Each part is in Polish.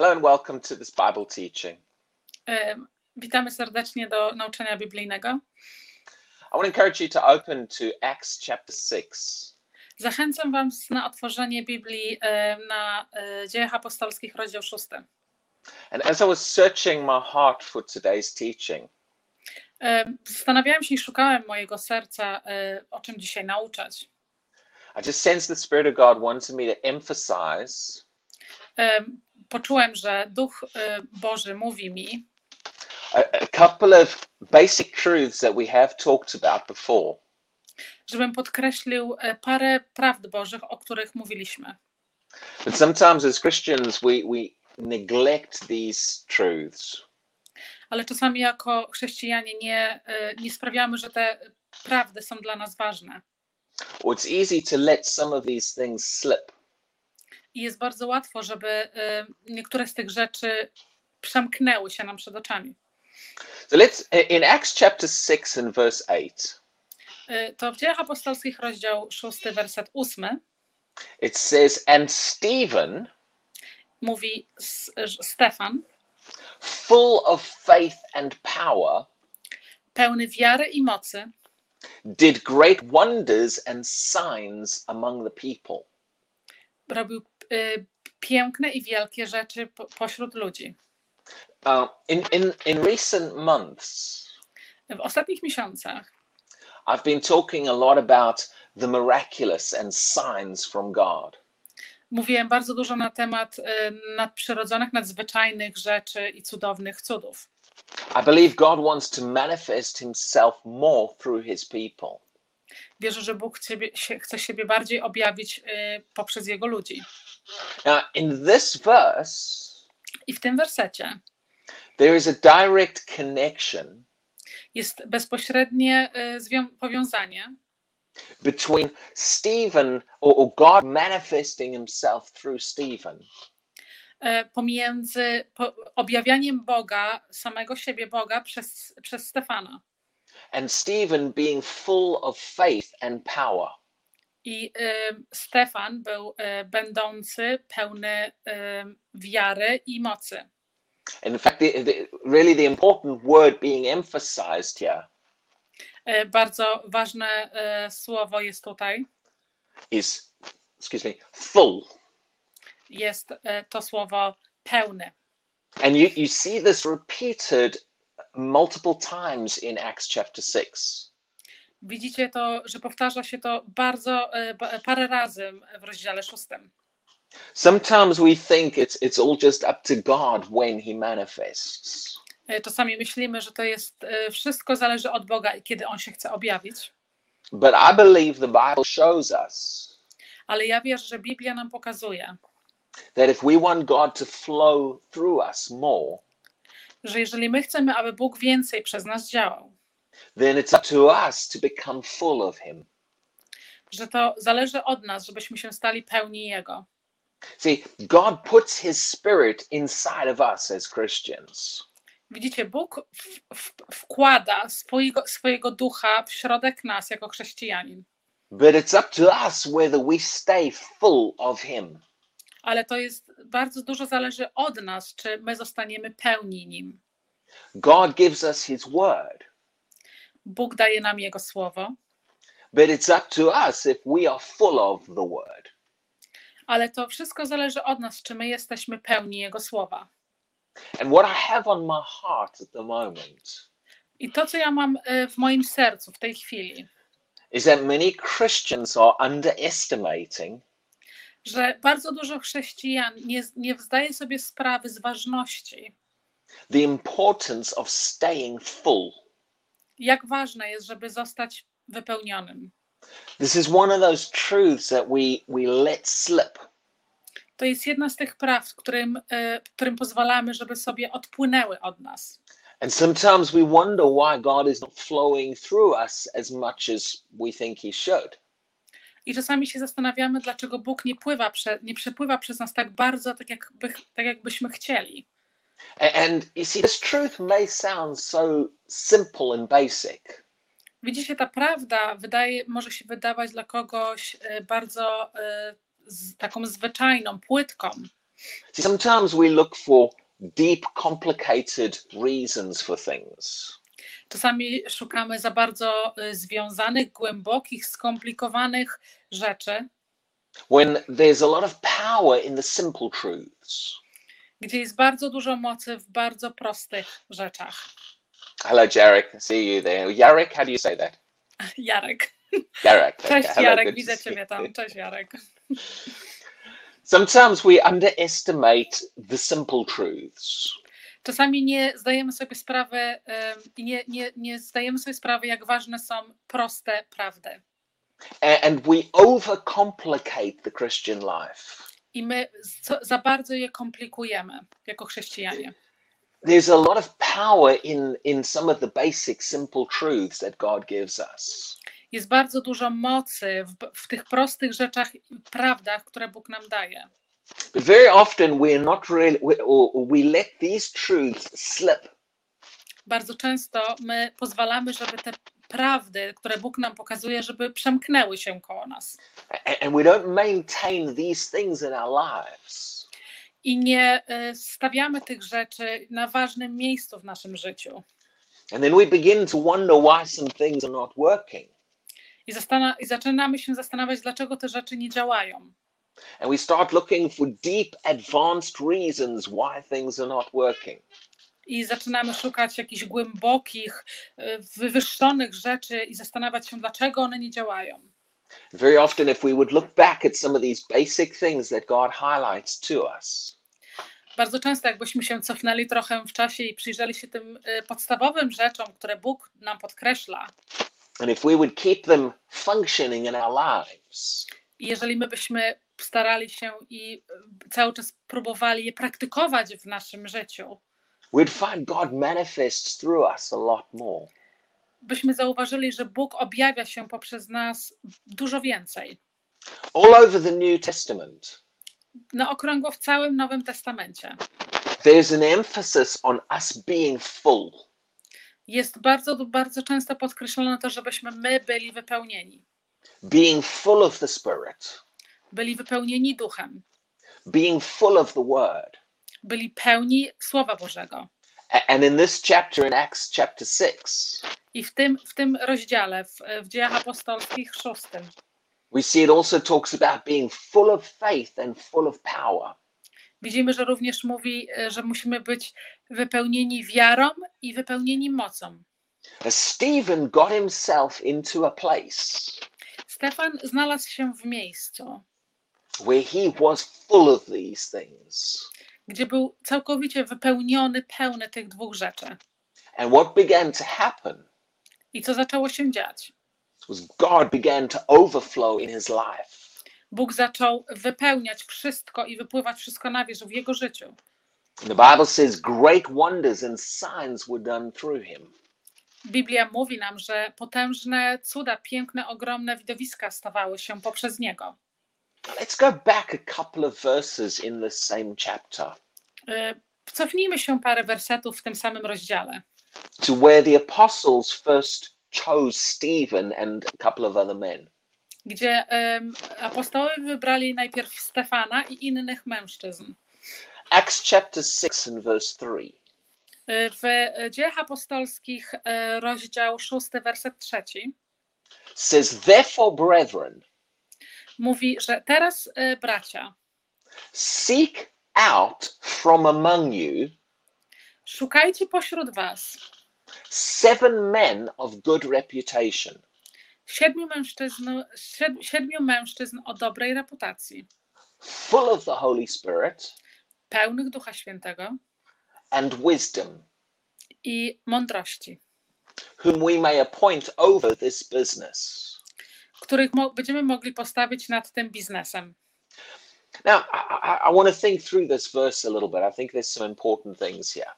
Hello and welcome to this Bible teaching. Witamy serdecznie do nauczania biblijnego. I want to encourage you to open to Acts chapter 6. Zachęcam Was na otworzenie Biblii na e, Dziejach Apostolskich, rozdział 6. And as I was searching my heart for today's teaching, Em, Zastanawiałem się i szukałem mojego serca, e, o czym dzisiaj nauczać. I just sensed the Spirit of God wanted me to emphasize Em, Poczułem, że Duch e, Boży mówi mi, a, a couple of basic truths that we have talked about before. żebym podkreślił e, parę prawd Bożych, o których mówiliśmy. But sometimes as Christians, we, we neglect these truths. Ale czasami jako chrześcijanie nie, e, nie sprawiamy, że te prawdy są dla nas ważne. Or it's easy to let some of these things slip. I jest bardzo łatwo, żeby e, niektóre z tych rzeczy przemknęły się nam przed oczami. So let's, in Acts chapter 6 and verse 8, Y, To w Dziejach Apostolskich, rozdział 6, werset 8, it says, And Stephen, mówi Stefan, full of faith and power, pełny wiary i mocy, did great wonders and signs among the people. robił y, piękne i wielkie rzeczy po, pośród ludzi. Uh, in, in, in recent months, W ostatnich miesiącach I've been talking a lot about the miraculous and signs from God. mówiłem bardzo dużo na temat y, nadprzyrodzonych, nadzwyczajnych rzeczy i cudownych cudów. I believe God wants to manifest himself more through his people. Wierzę, że Bóg ciebie, się, chce siebie bardziej objawić y, poprzez Jego ludzi. Now, in this verse, I w tym wersecie there is a direct connection jest bezpośrednie y, zwią- powiązanie between Stephen or, or God manifesting himself through Stephen e, pomiędzy po, objawianiem Boga, samego siebie Boga przez, przez Stefana and Stephen being full of faith and power. I e, Stefan był e, będący pełny e, wiary i mocy. In fact, the, the, really the important word being emphasized here Bardzo ważne słowo jest tutaj, is, excuse me, full. jest to słowo pełny. And you, you see this repeated multiple times in Acts chapter 6. Widzicie to, że powtarza się to bardzo e, parę razy w rozdziale szóstym. Sometimes we think it's, it's all just up to God when he manifests. E, Czasami myślimy, że to jest e, wszystko zależy od Boga i kiedy On się chce objawić. But I believe the Bible shows us Ale ja wierzę, że Biblia nam pokazuje, that if we want God to flow through us more, że jeżeli my chcemy, aby Bóg więcej przez nas działał, then it's up to us to become full of him. że to zależy od nas, żebyśmy się stali pełni Jego. See, God puts his spirit inside of us as Christians. Widzicie, Bóg w, w, wkłada swojego, swojego ducha w środek nas jako chrześcijanin, But it's up to us whether we stay full of him. ale to jest bardzo dużo zależy od nas, czy my zostaniemy pełni Nim. God gives us his word, Bóg daje nam Jego słowo, but it's up to us if we are full of the word. ale to wszystko zależy od nas, czy my jesteśmy pełni Jego słowa. And what I have on my heart at the moment I to, co ja mam e, w moim sercu w tej chwili, is that many Christians are underestimating że bardzo dużo chrześcijan nie, nie zdaje sobie sprawy z ważności, the importance of staying full. Jak ważne jest, żeby zostać wypełnionym. This is one of those truths that we, we let slip. To jest jedna z tych praw, którym, e, którym pozwalamy, żeby sobie odpłynęły od nas. And sometimes we wonder why God is not flowing through us as much as we think He should. I czasami się zastanawiamy, dlaczego Bóg nie, pływa nie przepływa przez nas tak bardzo, tak, jakby, tak jakbyśmy chcieli. And you see, this truth may sound so simple and basic, Widzicie, ta prawda wydaje, może się wydawać dla kogoś e, bardzo e, z, taką zwyczajną, płytką, See, sometimes we look for deep, complicated reasons for things. Czasami szukamy za bardzo y, związanych, głębokich, skomplikowanych rzeczy, when there's a lot of power in the simple truths. Gdzie jest bardzo dużo mocy w bardzo prostych rzeczach. Hello, Jarek. See you there. Jarek, how do you say that? Jarek. Jarek. okay. Cześć Hello, Jarek, widzę Ciebie tam. Cześć Jarek. Sometimes we underestimate the simple truths. Czasami nie zdajemy sobie sprawy nie, nie, nie zdajemy sobie sprawy, jak ważne są proste prawdy. And we overcomplicate the Christian life. I my za bardzo je komplikujemy jako chrześcijanie. There's a lot of power in, in some of the basic, simple truths that God gives us. Jest bardzo dużo mocy w, w tych prostych rzeczach, i prawdach, które Bóg nam daje. But very often we're not really, we, or we let these truths slip Bardzo często my pozwalamy, żeby te prawdy, które Bóg nam pokazuje, żeby przemknęły się koło nas. and we don't maintain these things in our lives. I nie y, stawiamy tych rzeczy na ważnym miejscu w naszym życiu. And then we begin to wonder why some things are not working. I, I zaczynamy się zastanawiać, dlaczego te rzeczy nie działają. And we start looking for deep, advanced reasons why things are not working. I zaczynamy szukać jakichś głębokich, y, wywyższonych rzeczy i zastanawiać się, dlaczego one nie działają. Very often, if we would look back at some of these basic things that God highlights to us, Bardzo często, jakbyśmy się cofnęli trochę w czasie i przyjrzeli się tym y, podstawowym rzeczom, które Bóg nam podkreśla, and if we would keep them functioning in our lives, jeżeli my byśmy starali się i y, cały czas próbowali je praktykować w naszym życiu, we'd find God manifests through us a lot more. byśmy zauważyli, że Bóg objawia się poprzez nas dużo więcej. All over the New Testament, Na okrągło w całym Nowym Testamencie. there's an emphasis on us being full. Jest bardzo, bardzo często podkreślone to, żebyśmy my byli wypełnieni. being full of the Spirit, Byli wypełnieni duchem, being full of the Word. Byli pełni Słowa Bożego. And in this chapter, in Acts chapter 6, I w tym, w tym rozdziale, w, w dziejach apostolskich szóstym, we see it also talks about being full of faith and full of power. widzimy, że również mówi, e, że musimy być wypełnieni wiarą i wypełnieni mocą. Stephen got himself into a place Stefan znalazł się w miejscu, where he was full of these things. Gdzie był całkowicie wypełniony, pełny tych dwóch rzeczy. And what began to happen I co zaczęło się dziać? was God began to overflow in his life. Bóg zaczął wypełniać wszystko i wypływać wszystko na wierzch w jego życiu. The Bible says great wonders and signs were done through him. Biblia mówi nam, że potężne cuda, piękne, ogromne widowiska stawały się poprzez niego. Let's go back a couple of verses in this same chapter Y, Cofnijmy się parę wersetów w tym samym rozdziale, to where the apostles first chose Stephen and a couple of other men. gdzie em, apostołowie wybrali najpierw Stefana i innych mężczyzn. Acts chapter 6 and verse 3. Y, W Dziejach Apostolskich y, rozdział 6, werset 3 says, Therefore, brethren, mówi, że teraz y, bracia, seek out from among you szukajcie pośród was seven men of good reputation, siedmiu mężczyzn, sied- siedmiu mężczyzn o dobrej reputacji, full of the Holy Spirit pełnych Ducha Świętego and wisdom, i mądrości, whom we may appoint over this business. Których mo- będziemy mogli postawić nad tym biznesem. Now, I, I, want to think through this verse a little bit. I think there's some important things here.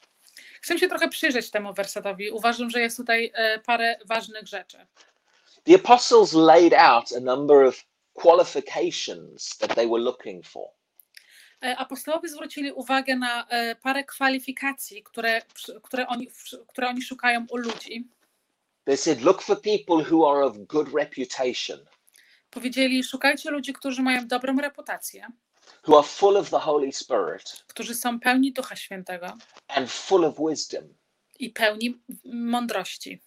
Chcę się trochę przyjrzeć temu wersetowi. Uważam, że jest tutaj e, parę ważnych rzeczy. The apostles laid out a number of qualifications that they were looking for. E, Apostołowie zwrócili uwagę na e, parę kwalifikacji, które, które, oni, które oni szukają u ludzi. They said, look for people who are of good reputation. Powiedzieli: Szukajcie ludzi, którzy mają dobrą reputację, who are full of the Holy Spirit którzy są pełni Ducha Świętego and full of wisdom. i pełni mądrości.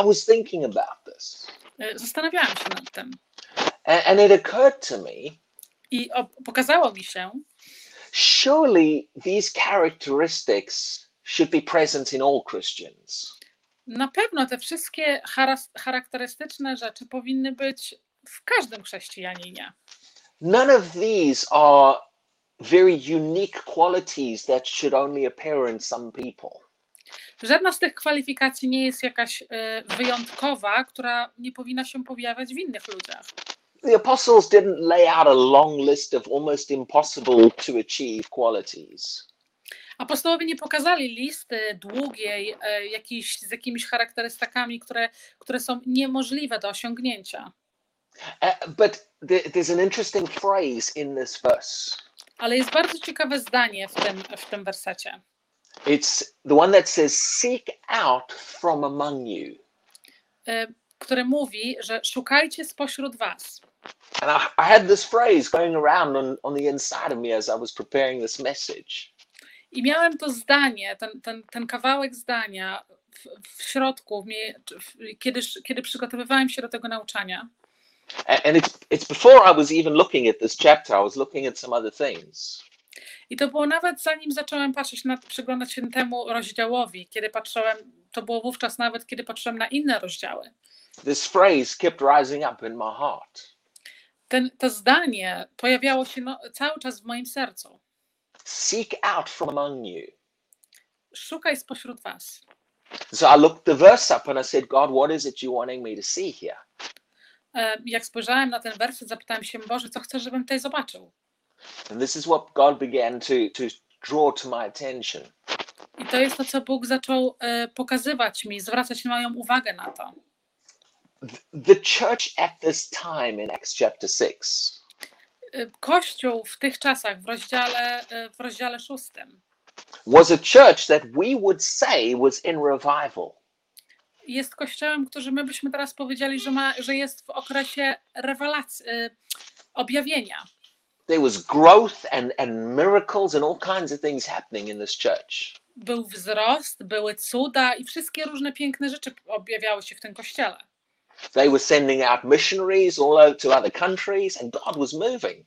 I was thinking about this, Y, Zastanawiałam się nad tym and, and it occurred to me i pokazało mi się, surely these characteristics should be present in all Christians. Na pewno te wszystkie charakterystyczne rzeczy powinny być w każdym chrześcijaninie. None of these are very unique qualities that should only appear in some people. Żadna z tych kwalifikacji nie jest jakaś y, wyjątkowa, która nie powinna się pojawiać w innych ludziach. The apostles didn't lay out a long list of almost impossible to achieve qualities. Apostołowie nie pokazali listy długiej, y, jakiś, z jakimiś charakterystykami, które, które są niemożliwe do osiągnięcia. Uh, but there- there's an interesting phrase in this verse. Ale jest bardzo ciekawe zdanie w tym, w tym wersecie. It's the one that says, Seek out from among you. y, które mówi, że szukajcie spośród was. And I, I had this phrase going around on, on the inside of me as I was preparing this message. I miałem to zdanie, ten, ten, ten kawałek zdania w, w środku, w kiedy, kiedy przygotowywałem się do tego nauczania. And it's, it's before I was even looking at this chapter, I was looking at some other things. I to było nawet zanim zacząłem patrzeć na, przyglądać się temu rozdziałowi, kiedy patrzyłem, to było wówczas nawet, kiedy patrzyłem na inne rozdziały. This phrase kept rising up in my heart. Ten, to zdanie pojawiało się no, cały czas w moim sercu. Seek out from among you. Szukaj spośród was. So I looked the verse up and I said, God, what is it you're wanting me to see here? E, Jak spojrzałem na ten werset, zapytałem się, Boże, co chcesz, żebym tutaj zobaczył? And this is what God began to, to draw to my attention. I to jest to, co Bóg zaczął e, pokazywać mi, zwracać moją uwagę na to. The church at this time in Acts chapter 6 E, Kościół w tych czasach, w rozdziale, e, w rozdziale szóstym, was a church that we would say was in revival. jest kościołem, który my byśmy teraz powiedzieli, że, ma, że jest w okresie rewelacji, e, objawienia. There was growth and, and miracles and all kinds of things happening in this church. Był wzrost, były cuda i wszystkie różne piękne rzeczy objawiały się w tym kościele. They were sending out missionaries all over to other countries, and God was moving.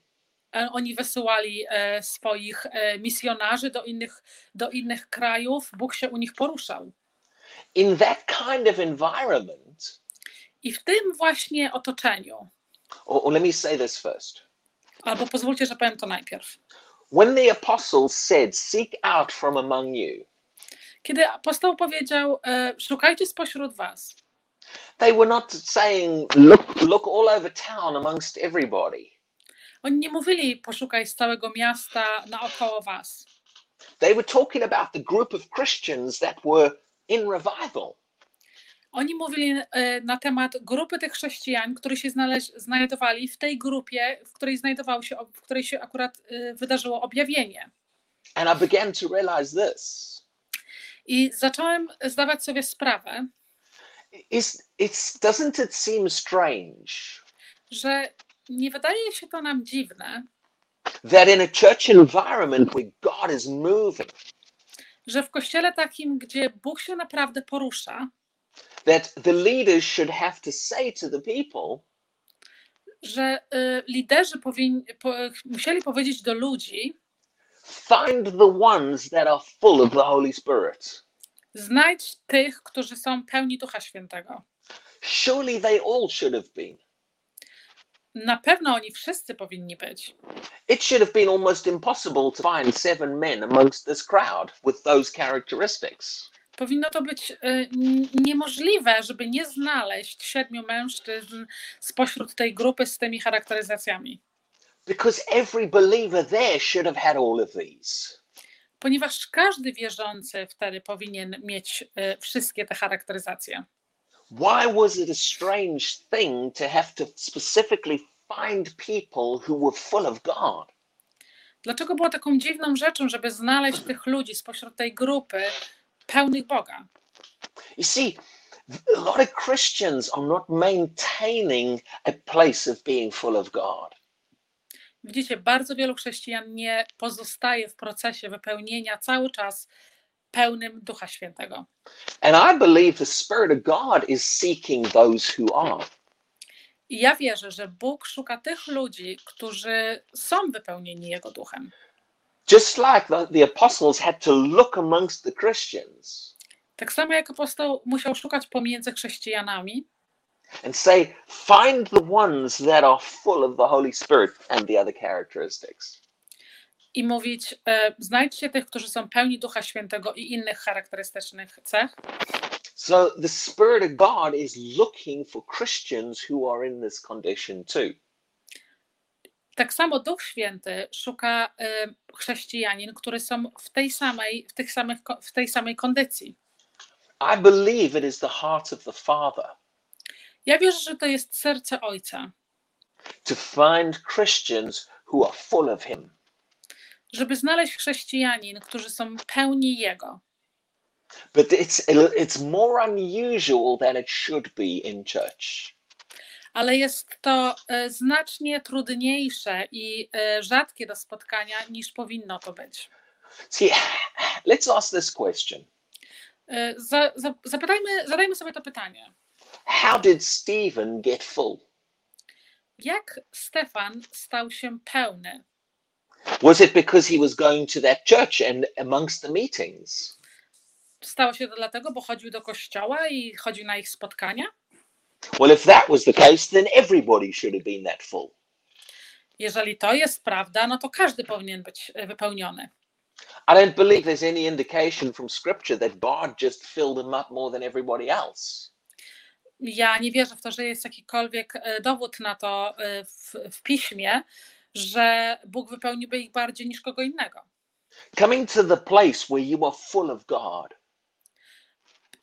E, Oni wysyłali e, swoich e, misjonarzy do innych, do innych krajów, Bóg się u nich poruszał. In that kind of environment, I w tym właśnie otoczeniu, or, or let me say this first. albo pozwólcie, że powiem to najpierw. When the apostles said, Seek out from among you, Kiedy apostoł powiedział, e, szukajcie spośród was, they were not saying, Look, look all over town amongst everybody. oni nie mówili, poszukaj z całego miasta naokoło was. They were talking about the group of Christians that were in revival. Oni mówili e, na temat grupy tych chrześcijan, którzy się znaleź, znajdowali w tej grupie, w której znajdował się, w której się akurat e, wydarzyło objawienie. And I began to realize this. I zacząłem zdawać sobie sprawę, Is it's doesn't it seem strange że nie wydaje się to nam dziwne, that in a church environment where God is moving, że w kościele takim, gdzie Bóg się naprawdę porusza, that the leaders should have to say to the people, że y, liderzy powinni, po, musieli powiedzieć do ludzi: find the ones that are full of the Holy Spirit. Znajdź tych, którzy są pełni Ducha Świętego. Surely they all should have been. Na pewno oni wszyscy powinni być. It should have been almost impossible to find seven men amongst this crowd with those characteristics. Powinno to być y, niemożliwe, żeby nie znaleźć siedmiu mężczyzn spośród tej grupy z tymi charakteryzacjami, Because every believer there should have had all of these. Ponieważ każdy wierzący wtedy powinien mieć y, wszystkie te charakteryzacje. Why was it a strange thing to have to specifically find people who were full of God? Dlaczego było taką dziwną rzeczą, żeby znaleźć tych ludzi spośród tej grupy pełnych Boga? You see, a lot of Christians are not maintaining a place of being full of God. Widzicie, bardzo wielu chrześcijan nie pozostaje w procesie wypełnienia cały czas pełnym Ducha Świętego. And I believe the Spirit of God is seeking those who are. I ja wierzę, że Bóg szuka tych ludzi, którzy są wypełnieni Jego Duchem. Just like the, the apostles had to look amongst the Christians Tak samo jak apostoł musiał szukać pomiędzy chrześcijanami and say, find the ones that are full of the Holy Spirit and the other characteristics. i mówić, e, znajdźcie tych, którzy są pełni Ducha Świętego i innych charakterystycznych cech. So the Spirit of God is looking for Christians who are in this condition too. Tak samo Duch Święty szuka e, chrześcijanin, którzy są w tej samej, w tych samych, w tej samej kondycji. I believe it is the heart of the Father Ja wierzę, że to jest serce Ojca, to find Christians who are full of Him. żeby znaleźć chrześcijanin, którzy są pełni Jego. But it's it's more unusual than it should be in church. Ale jest to e, znacznie trudniejsze i e, rzadkie do spotkania niż powinno to być. See, let's ask this question. E, Za, za, zapytajmy, zadajmy sobie to pytanie. How did Stephen get full? Jak Stefan stał się pełny? Was it because he was going to that church and amongst the meetings? Stało się to dlatego, bo chodził do kościoła i chodził na ich spotkania? Well, if that was the case, then everybody should have been that full. Jeżeli to jest prawda, no to każdy powinien być e, wypełniony. I don't believe there's any indication from scripture that God just filled him up more than everybody else. Ja nie wierzę w to, że jest jakikolwiek e, dowód na to e, w, w piśmie, że Bóg wypełniłby ich bardziej niż kogo innego. Coming to the place where you are full of God.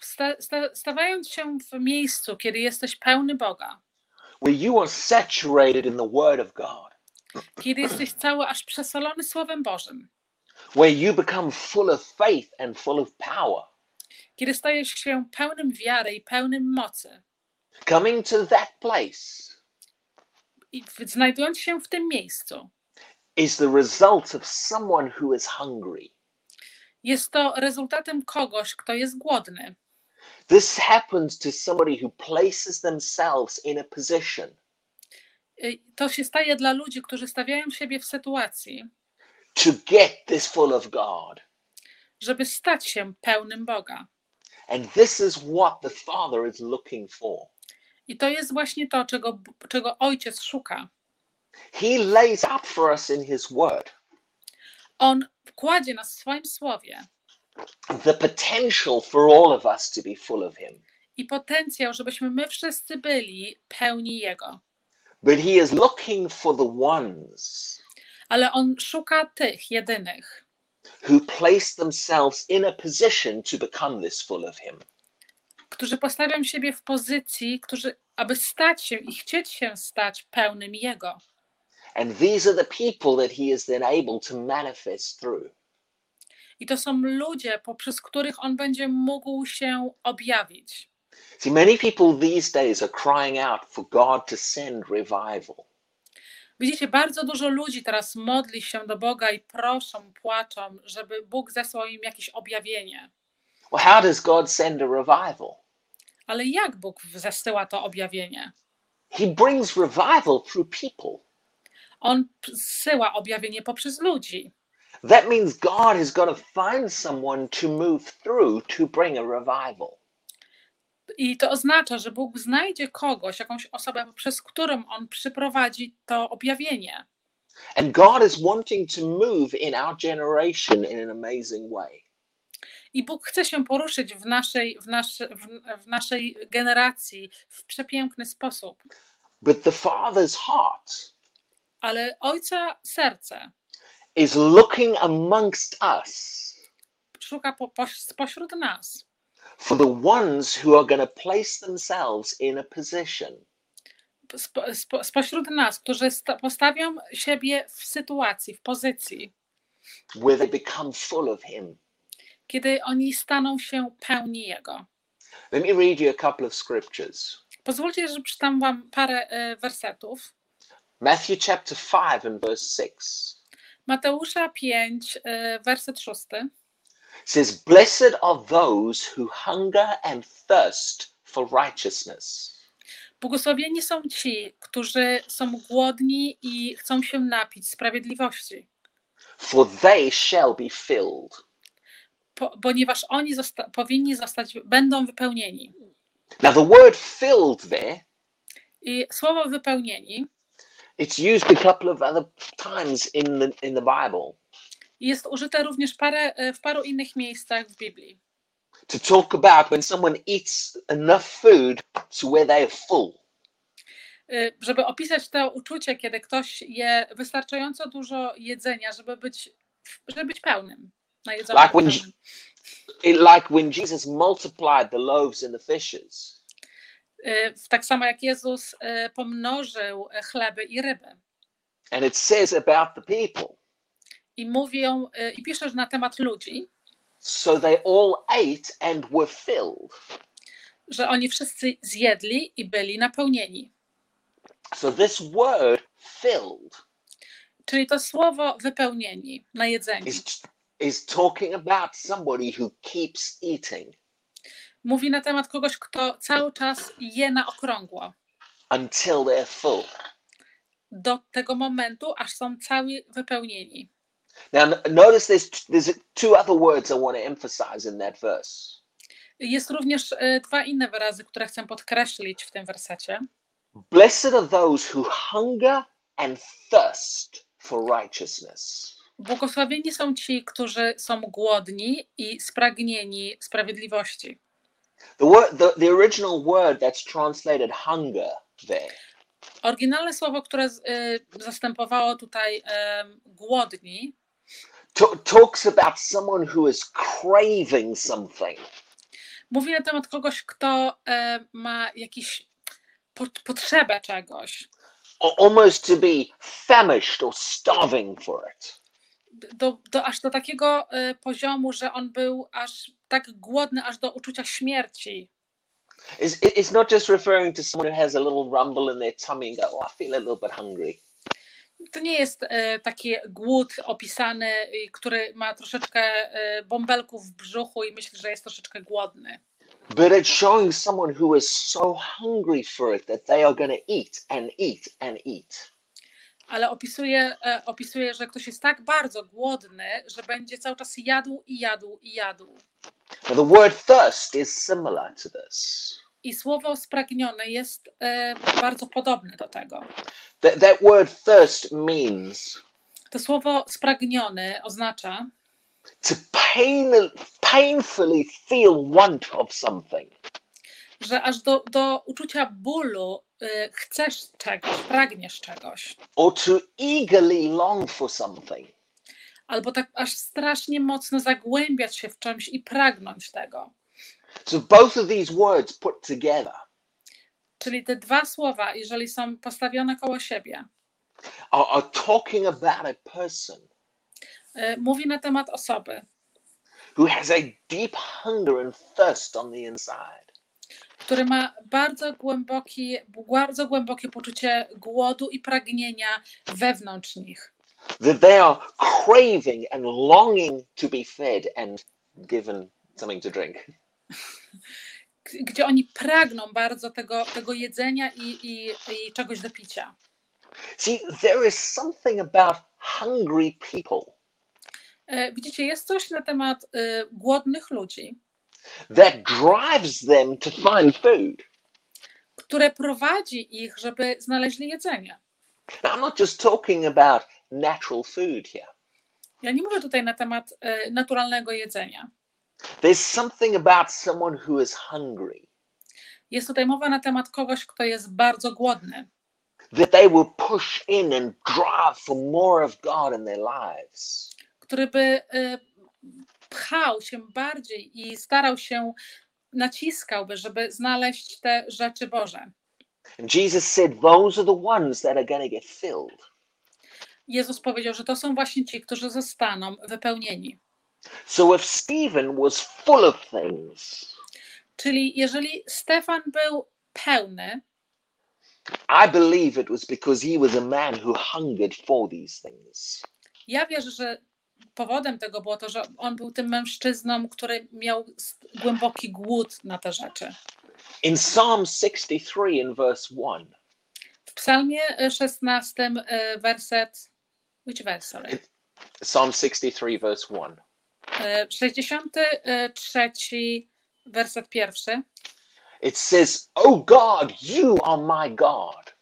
Sta, sta, stawając się w miejscu, kiedy jesteś pełny Boga, where you are saturated in the Word of God, kiedy jesteś cały aż przesolony Słowem Bożym, where you become full of faith and full of power. kiedy stajesz się pełnym wiary i pełnym mocy, Coming to that place i znajdując się w tym miejscu, is the result of someone who is hungry. jest to rezultatem kogoś, kto jest głodny. This happens to somebody who places themselves in a position Y, To się staje dla ludzi, którzy stawiają siebie w sytuacji, to get this full of God. żeby stać się pełnym Boga. And this is what the Father is looking for. I to jest właśnie to, czego, czego Ojciec szuka. He lays out for us in His Word On kładzie nas w swoim słowie the potential for all of us to be full of Him. i potencjał, żebyśmy my wszyscy byli pełni Jego. But He is looking for the ones Ale On szuka tych jedynych, who place themselves in a position to become this full of Him. Którzy postawią siebie w pozycji, którzy, aby stać się i chcieć się stać pełnym Jego. And these are the people that He is then able to manifest through. I to są ludzie, poprzez których On będzie mógł się objawić. See, many people these days are crying out for God to send revival. Widzicie, bardzo dużo ludzi teraz modli się do Boga i proszą, płaczą, żeby Bóg zesłał im jakieś objawienie. Well, how does God send a revival? Ale jak Bóg zesyła to objawienie? He brings revival through people. On zsyła objawienie poprzez ludzi. That means God has got to find someone to move through to bring a revival. I to oznacza, że Bóg znajdzie kogoś, jakąś osobę, przez którą On przyprowadzi to objawienie. And God is wanting to move in our generation in an amazing way. I Bóg chce się poruszyć w naszej, w, w, w naszej generacji w przepiękny sposób. But the Father's heart Ale Ojca serce is looking amongst us szuka po, po, spośród nas for the ones who are going to place themselves in a position spo, spo, spośród nas, którzy sta, postawią siebie w sytuacji, w pozycji, where they become full of Him. Kiedy oni staną się pełni Jego. Let me read you a couple of scriptures. Pozwólcie, że przeczytam Wam parę e, wersetów. Matthew chapter 5 and verse 6 Mateusza 5, e, werset 6. says, Blessed are those who hunger and thirst for righteousness, Błogosławieni są ci, którzy są głodni i chcą się napić sprawiedliwości, for they shall be filled. Po, ponieważ oni zosta- powinni zostać, będą wypełnieni. Now, the word filled there, I słowo wypełnieni it's used a couple of other times in the, in the Bible jest użyte również parę, e, w paru innych miejscach w Biblii. to talk about when someone eats enough food to where they are full. Y, Żeby opisać to uczucie, kiedy ktoś je wystarczająco dużo jedzenia, żeby być, żeby być pełnym. Najedzonym, Like when-. It, like when Jesus multiplied the loaves and the fishes. Y, Tak samo jak Jezus y, pomnożył chleby i ryby. And it says about the people. I mówią, y, i piszesz na temat ludzi, So they all ate and were filled. że oni wszyscy zjedli i byli napełnieni. So this word filled Czyli to słowo wypełnieni, najedzeni, is is talking about somebody who keeps eating mówi na temat kogoś, kto cały czas je na okrągło. until they're full. Do tego momentu, aż są cały wypełnieni. Now notice there's there's two other words I want to emphasize in that verse. Jest również e, dwa inne wyrazy, które chcę podkreślić w tym wersecie. Blessed are those who hunger and thirst for righteousness. Błogosławieni są ci, którzy są głodni i spragnieni sprawiedliwości. The word the, the original word that's translated hunger there Oryginalne słowo, które y, zastępowało tutaj em, głodni, ta- talks about someone who is craving something. mówi na temat kogoś, kto e, ma jakiś po, potrzebę czegoś. Almost to be famished or starving for it. Do, do, aż do takiego e, poziomu, że on był aż tak głodny, aż do uczucia śmierci. It's, it- it's not just referring to someone who has a little rumble in their tummy and go, oh, I feel a little bit hungry. To nie jest e, taki głód opisany, który ma troszeczkę e, bąbelków w brzuchu i myśli, że jest troszeczkę głodny. But it's showing someone who is so hungry for it that they are going to eat and eat and eat. Ale opisuje, e, opisuje, że ktoś jest tak bardzo głodny, że będzie cały czas jadł i jadł i jadł. Now, the word thirst is similar to this. I słowo spragnione jest e, bardzo podobne do tego. That, that word thirst means To słowo spragniony oznacza, to pain, painfully feel want of something. że aż do, do uczucia bólu chcesz czegoś, pragniesz czegoś. or to eagerly long for something. Albo tak aż strasznie mocno zagłębiać się w czymś i pragnąć tego. So both of these words put together Czyli te dwa słowa, jeżeli są postawione koło siebie, are, are talking about a person e, mówi na temat osoby, who has a deep hunger and thirst on the inside. Który ma bardzo, głęboki, bardzo głębokie poczucie głodu i pragnienia wewnątrz nich. That they are craving and longing to be fed and given something to drink. Gdzie oni pragną bardzo tego, tego jedzenia i, i, i czegoś do picia. See, there is something about hungry people E, Widzicie, jest coś na temat e, głodnych ludzi, that drives them to find food. które prowadzi ich, żeby znaleźli jedzenie. Now, I'm not just talking about natural food here. Ja nie mówię tutaj na temat e, naturalnego jedzenia. There's something about someone who is hungry Jest tutaj mowa na temat kogoś, kto jest bardzo głodny, that they will push in and drive for more of God in their lives. który by e, pchał się bardziej i starał się, naciskałby, żeby znaleźć te rzeczy Boże. And Jesus said, Those are the ones that are going to get filled. Jezus powiedział, że to są właśnie ci, którzy zostaną wypełnieni. So if Stephen was full of things, Czyli jeżeli Stefan był pełny, I believe it was because he was a man who hungered for these things. Ja wierzę, że powodem tego było to, że on był tym mężczyzną, który miał głęboki głód na te rzeczy. In Psalm 63 in verse 1, W psalmie e, 16 e, werset, which verse, sorry? Psalm 63 verse 1, E, 63 werset pierwszy it says, Oh God, you are my God.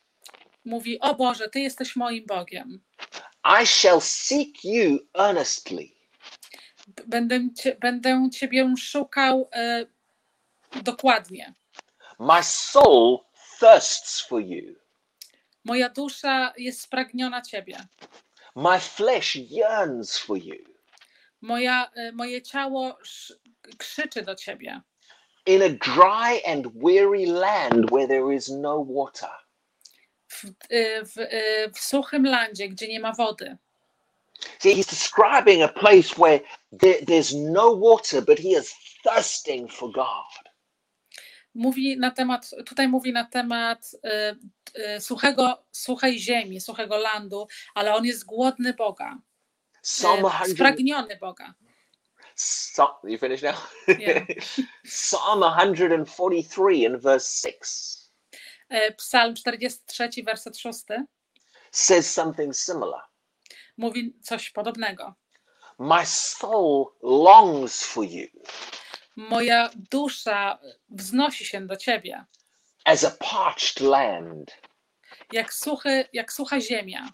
mówi, o Boże, Ty jesteś moim Bogiem. I shall seek you earnestly. Będę, cię, będę Ciebie szukał e, dokładnie. My soul thirsts for you. Moja dusza jest spragniona Ciebie. My flesh yearns for you. Moja, e, moje ciało krzyczy do Ciebie. In a dry and weary land where there is no water. W, e, w, e, w suchym landzie, gdzie nie ma wody. See, he's describing a place where there, there's no water, but he is thirsting for God. Mówi na temat, tutaj mówi na temat e, e, suchego, suchej ziemi, suchego landu, ale on jest głodny Boga, Psalm e, 100. spragniony Boga. Psa- you finished now? Yeah. Psalm 143 in verse 6 E, Psalm 43, werset 6 says something similar. mówi coś podobnego. My soul longs for you Moja dusza wznosi się do Ciebie, as a parched land. jak, suchy, jak sucha ziemia.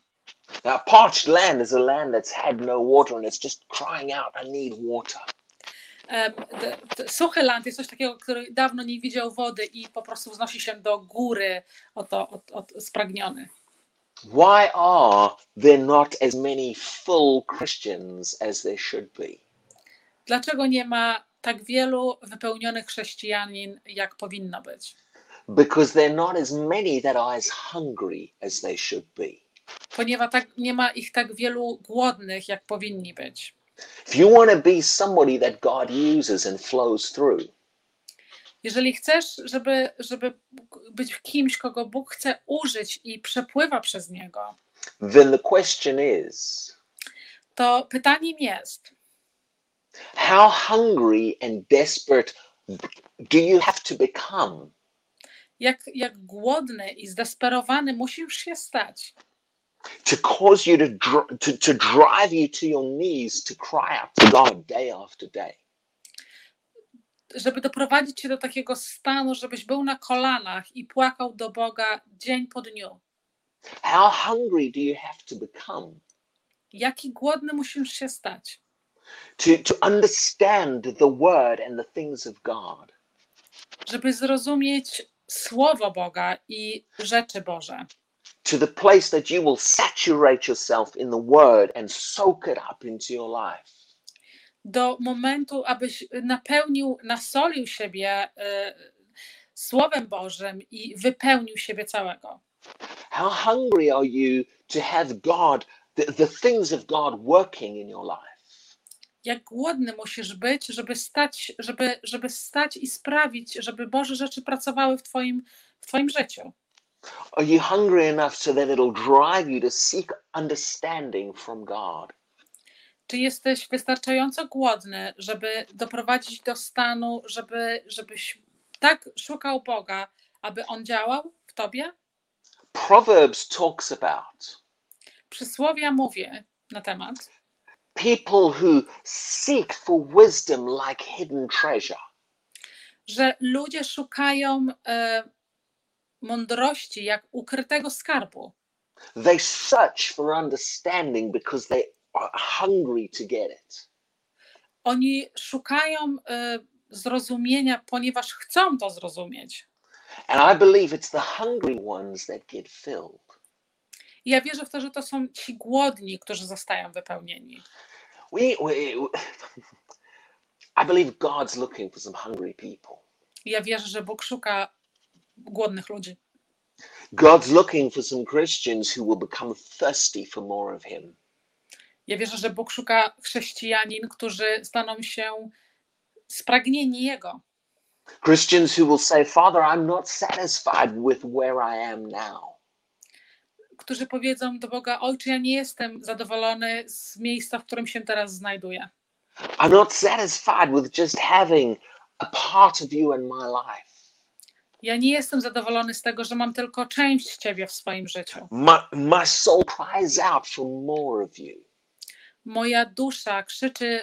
Now, parched land is a land that's had no water and it's just crying out, I need water. D- Suchy land jest coś takiego, który dawno nie widział wody i po prostu wznosi się do góry, oto od, od, spragniony. Why are there not as many full Christians as there should be? Dlaczego nie ma tak wielu wypełnionych chrześcijanin, jak powinno być? Because there are not as many that are as hungry as they should be. Ponieważ tak, nie ma ich tak wielu głodnych, jak powinni być. If you want to be somebody that God uses and flows through, Jeżeli chcesz, żeby, żeby być kimś, kogo Bóg chce użyć i przepływa przez niego, then the question is to pytaniem jest, how hungry and desperate do you have to become? jak, jak głodny i zdesperowany musisz się stać, to cause you to, dr- to, to drive you to your knees to cry out to God day after day? żeby doprowadzić cię do takiego stanu, żebyś był na kolanach i płakał do Boga dzień po dniu. How hungry do you have to become Jaki głodny musisz się stać, to, to understand the word and the things of God? żeby zrozumieć Słowo Boga i rzeczy Boże. To the place that you will saturate yourself in the word and soak it up into your life. Do momentu, abyś napełnił, nasolił siebie y, Słowem Bożym i wypełnił siebie całego. How hungry are you to have God, the, the things of God working in your life? Jak głodny musisz być, żeby stać, żeby, żeby stać i sprawić, żeby Boże rzeczy pracowały w Twoim, w twoim życiu. Are you hungry enough so that it'll drive you to seek understanding from God? Czy jesteś wystarczająco głodny, żeby doprowadzić do stanu, żeby, żebyś tak szukał Boga, aby On działał w tobie? Proverbs talks about Przysłowia mówię na temat people who seek for wisdom like hidden treasure. że ludzie szukają e, mądrości jak ukrytego skarbu. They search for understanding because they are hungry to get it. Oni szukają e, zrozumienia, ponieważ chcą to zrozumieć. And I believe it's the hungry ones that get filled. I ja wierzę w to, że to są ci głodni, którzy zostają wypełnieni. We, we, I believe God's looking for some hungry people. Ja wierzę, że Bóg szuka głodnych ludzi. God's looking for some Christians who will become thirsty for more of Him. Ja wierzę, że Bóg szuka chrześcijanin, którzy staną się spragnieni Jego. Christians who will say, Father, I'm not satisfied with where I am now. którzy powiedzą do Boga: Ojcze, ja nie jestem zadowolony z miejsca, w którym się teraz znajduję. I'm not satisfied with just having a part of you in my life. Ja nie jestem zadowolony z tego, że mam tylko część Ciebie w swoim życiu. My, my soul cries out for more of you. Moja dusza krzyczy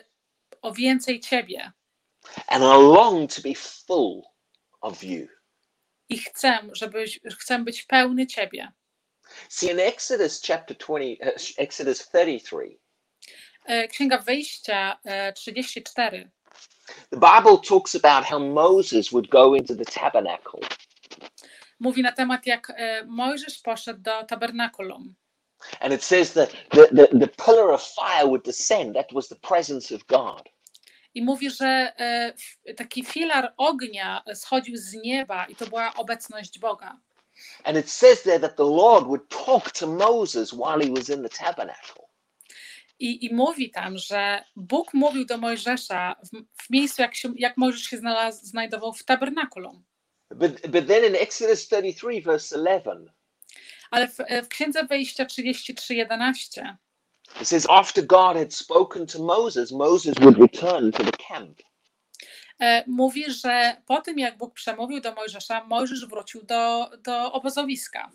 o więcej Ciebie And I long to be full of you. i chcę, żebyś, chcę być pełny Ciebie. See, in Exodus chapter 20, uh, Exodus 33, E, Księga Wyjścia e, 34 the Bible talks about how Moses would go into the tabernacle mówi na temat, jak e, Mojżesz poszedł do tabernakulum. and it says that the, the, the pillar of fire would descend. That was the presence of God. I mówi, że e, taki filar ognia schodził z nieba i to była obecność Boga. And it says there that the Lord would talk to Moses while he was in the tabernacle. I, I mówi tam, że Bóg mówił do Mojżesza w, w miejscu, jak, się, jak Mojżesz się znalazł, znajdował w tabernakulum. But, but then in Exodus 33, verse 11, Ale w, w Księdze Wyjścia 33:11 it says, After God had spoken to Moses, Moses would return to the camp. e, mówi, że po tym, jak Bóg przemówił do Mojżesza, Mojżesz wrócił do, do obozowiska.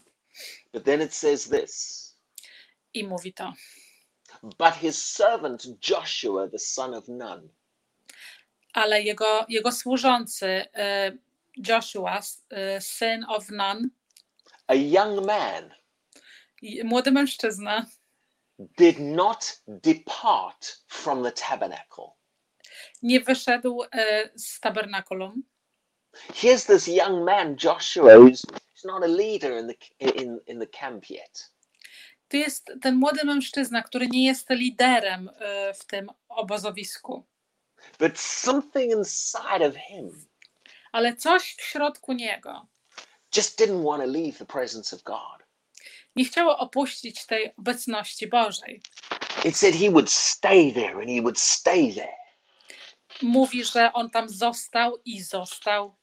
But then it says this I mówi to. But his servant Joshua, the son of Nun, ale jego, jego służący Joshua, syn of Nun, a young man, młody mężczyzna, did not depart from the tabernacle. nie wyszedł z tabernakulum. Here's this young man, Joshua, who's, who's not a leader in the, in, in the camp yet. To jest ten młody mężczyzna, który nie jest liderem e, w tym obozowisku, But something inside of him ale coś w środku niego just didn't want to leave the presence of God. nie chciało opuścić tej obecności Bożej. It said he would stay there and he would stay there. Mówi, że on tam został i został.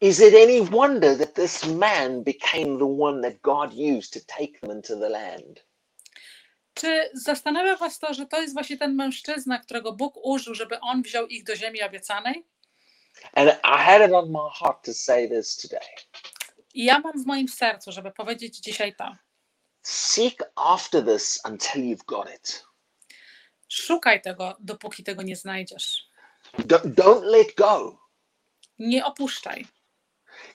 Is it any wonder that this man became the one that God used to take them into the land? Czy zastanawia Was to, że to jest właśnie ten mężczyzna, którego Bóg użył, żeby on wziął ich do ziemi obiecanej? And I had it on my heart to say this today. I ja mam w moim sercu, żeby powiedzieć dzisiaj to. Seek after this until you've got it. Szukaj tego, dopóki tego nie znajdziesz. Don't, don't let go. Nie opuszczaj.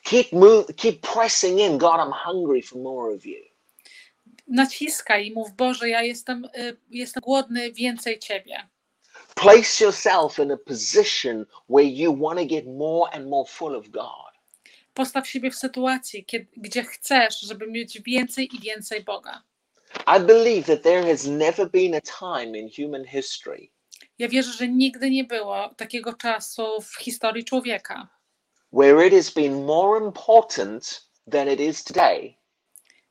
Keep move, keep pressing in. God, I'm hungry for more of you. Naciskaj i mów, Boże, ja jestem, y, jestem głodny więcej Ciebie. Place yourself in a position where you want to get more and more full of God. Postaw siebie w sytuacji, kiedy, gdzie chcesz, żeby mieć więcej i więcej Boga. I believe that there has never been a time in human history Ja wierzę, że nigdy nie było takiego czasu w historii człowieka, where it has been more important than it is today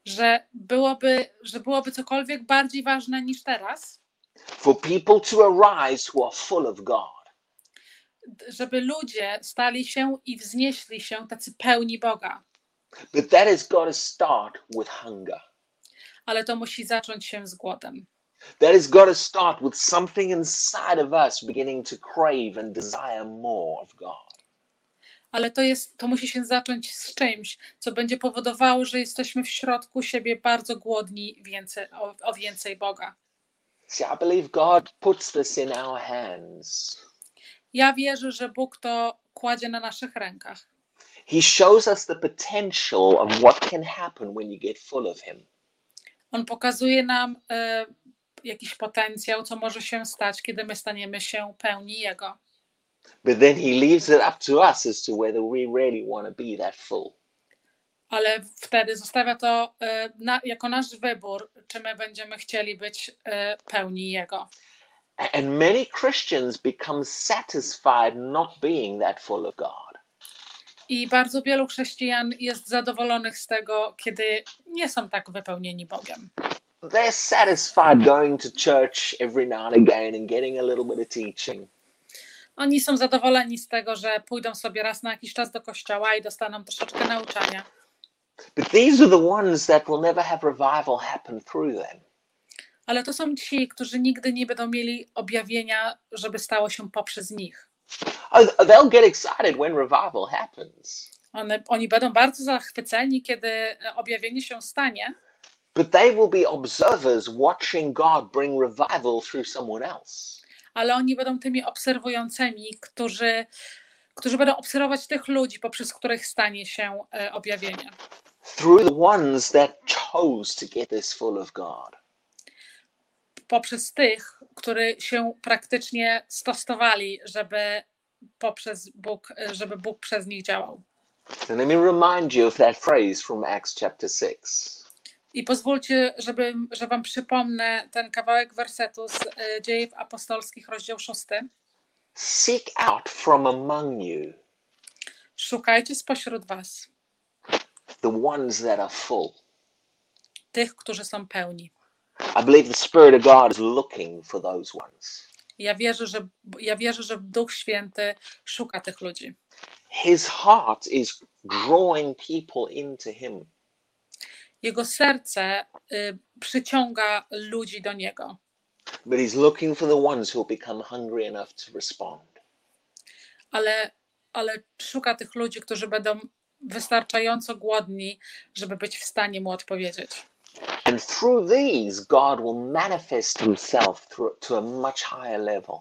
że byłoby, że byłoby cokolwiek bardziej ważne niż teraz, for people to arise who are full of God. żeby ludzie stali się i wznieśli się tacy pełni Boga. But that has got to start with hunger. Ale to musi zacząć się z głodem. That has got to start with something inside of us beginning to crave and desire more of God. Ale to, jest, to musi się zacząć z czymś, co będzie powodowało, że jesteśmy w środku siebie bardzo głodni więcej, o, o więcej Boga. See, I believe God puts this in our hands. Ja wierzę, że Bóg to kładzie na naszych rękach. He shows us the potential of what can happen when you get full of Him. On pokazuje nam e, jakiś potencjał, co może się stać, kiedy my staniemy się pełni Jego. But then He leaves it up to us as to whether we really want to be that full. Ale wtedy zostawia to e, na, jako nasz wybór, czy my będziemy chcieli być e, pełni Jego. And many Christians become satisfied not being that full of God. I bardzo wielu chrześcijan jest zadowolonych z tego, kiedy nie są tak wypełnieni Bogiem. They're satisfied going to church every now and again and getting a little bit of teaching. Oni są zadowoleni z tego, że pójdą sobie raz na jakiś czas do kościoła i dostaną troszeczkę nauczania. But these are the ones that will never have revival happen through them. Ale to są ci, którzy nigdy nie będą mieli objawienia, żeby stało się poprzez nich. Oh, they'll get excited when revival happens, One, oni będą bardzo zachwyceni, kiedy objawienie się stanie, but they will be observers watching God bring revival through someone else. Ale oni będą tymi obserwującymi, którzy, którzy będą obserwować tych ludzi, poprzez których stanie się e, objawienie. Through the ones that chose to get this full of God. Poprzez tych, którzy się praktycznie stosowali, żeby poprzez Bóg, e, żeby Bóg przez nich działał. And let me remind you of that phrase from Acts chapter 6. I pozwólcie, żeby, że Wam przypomnę ten kawałek wersetu z e, Dziejów Apostolskich, rozdział 6. Seek out from among you Szukajcie spośród Was the ones that are full. tych, którzy są pełni. I believe the Spirit of God is looking for those ones. Ja wierzę, że, ja wierzę, że Duch Święty szuka tych ludzi. His heart is drawing people into Him. Jego serce y, przyciąga ludzi do Niego, But He's looking for the ones who become hungry enough to respond. ale, ale szuka tych ludzi, którzy będą wystarczająco głodni, żeby być w stanie Mu odpowiedzieć. And through these, God will manifest Himself through, to a much higher level.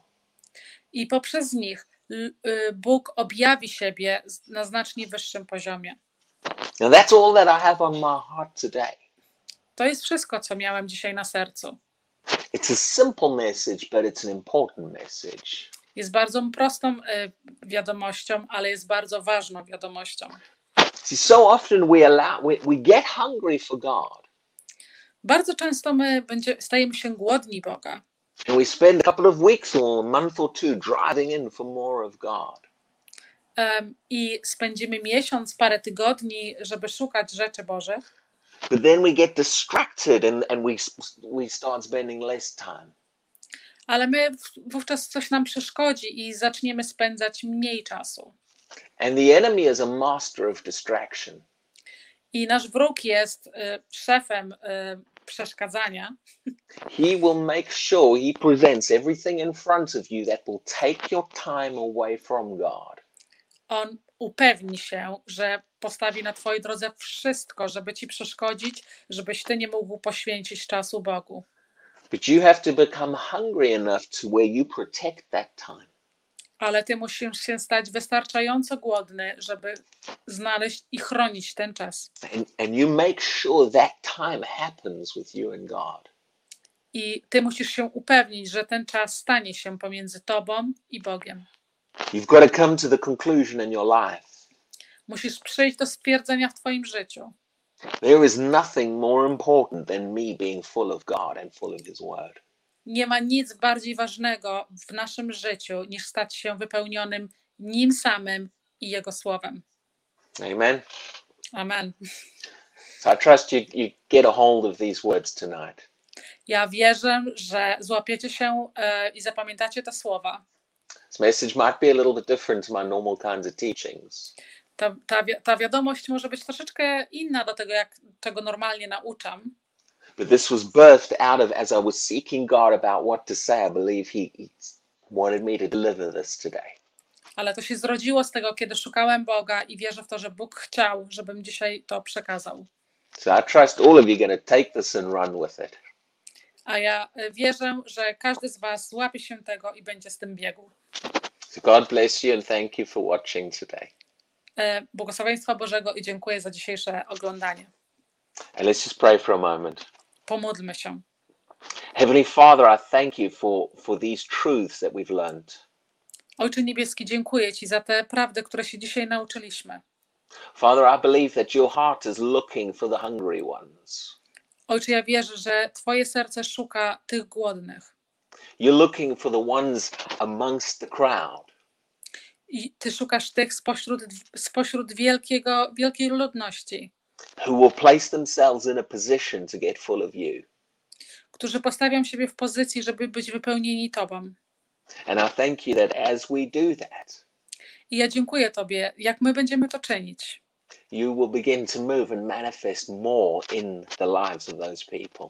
I poprzez nich y, Bóg objawi siebie na znacznie wyższym poziomie. Now, that's all that I have on my heart today. To jest wszystko, co miałem dzisiaj na sercu. It's a simple message, but it's an important message. Jest bardzo prostą y, wiadomością, ale jest bardzo ważną wiadomością. See, so often we allow, we, we get hungry for God. Bardzo często my będzie, stajemy się głodni Boga And we spend a couple of weeks or a month or two driving in for more of God. I spędzimy miesiąc, parę tygodni, żeby szukać rzeczy Bożych, But then we get distracted and, and we, we start spending less time. ale my wówczas coś nam przeszkodzi i zaczniemy spędzać mniej czasu. And the enemy is a master of distraction. I nasz wróg jest y, szefem y, przeszkadzania. He will make sure he presents everything in front of you that will take your time away from God. On upewni się, że postawi na Twojej drodze wszystko, żeby Ci przeszkodzić, żebyś Ty nie mógł poświęcić czasu Bogu. But you have to become hungry enough to where you protect that time. Ale Ty musisz się stać wystarczająco głodny, żeby znaleźć i chronić ten czas. And, and you make sure that time happens with you and God. I Ty musisz się upewnić, że ten czas stanie się pomiędzy Tobą i Bogiem. You've got to come to the conclusion in your life. Musisz przyjść do stwierdzenia w Twoim życiu. There is nothing more important than me being full of God and full of His Word. Nie ma nic bardziej ważnego w naszym życiu niż stać się wypełnionym Nim samym i Jego Słowem. Amen. Amen. So I trust you, you get a hold of these words tonight. Ja wierzę, że złapiecie się e, i zapamiętacie te słowa. Message might be a little bit different to my normal kinds of teachings, Ta, ta, wi- ta wiadomość może być troszeczkę inna do tego, jak, czego normalnie nauczam, but this was birthed out of as I was seeking God about what to say. I believe He, he wanted me to deliver this today. ale to się zrodziło z tego, kiedy szukałem Boga i wierzę w to, że Bóg chciał, żebym dzisiaj to przekazał. So I trust all of you going to take this and run with it. A ja e, wierzę, że każdy z Was złapie się tego i będzie z tym biegł. So God bless you and thank you for watching today. E, Błogosławieństwa Bożego i dziękuję za dzisiejsze oglądanie. And let's just pray for a moment. Pomódlmy się. Heavenly Father, I thank you for, for these truths that we've learned. Ojcze Niebieski, dziękuję Ci za te prawdy, które się dzisiaj nauczyliśmy. Father, I believe that your heart is looking for the hungry ones. Ojcze, ja wierzę, że Twoje serce szuka tych głodnych. You're looking for the ones amongst the crowd I Ty szukasz tych spośród, spośród wielkiego, wielkiej ludności, who will place themselves in a position to get full of you. którzy postawią siebie w pozycji, żeby być wypełnieni Tobą. And I thank you that as we do that, I ja dziękuję Tobie, jak my będziemy to czynić. you will begin to move and manifest more in the lives of those people.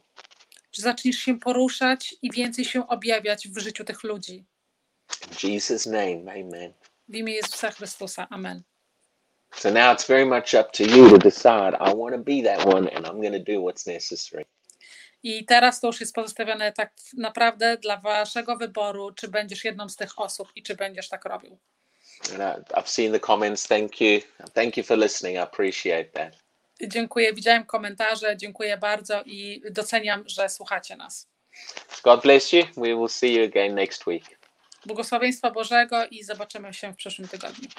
Że zaczniesz się poruszać i więcej się objawiać w życiu tych ludzi. In Jesus' name, amen. W imię Jezusa Chrystusa. Amen. So now it's very much up to you to decide I want to be that one and I'm going to do what's necessary. I teraz to już jest pozostawione tak naprawdę dla waszego wyboru, czy będziesz jedną z tych osób i czy będziesz tak robił. And I, I've seen the comments. Thank you. Thank you for listening. I appreciate that. Dziękuję, widziałem komentarze, dziękuję bardzo i doceniam, że słuchacie nas. God bless you. We will see you again next week. Błogosławieństwa Bożego i zobaczymy się w przyszłym tygodniu.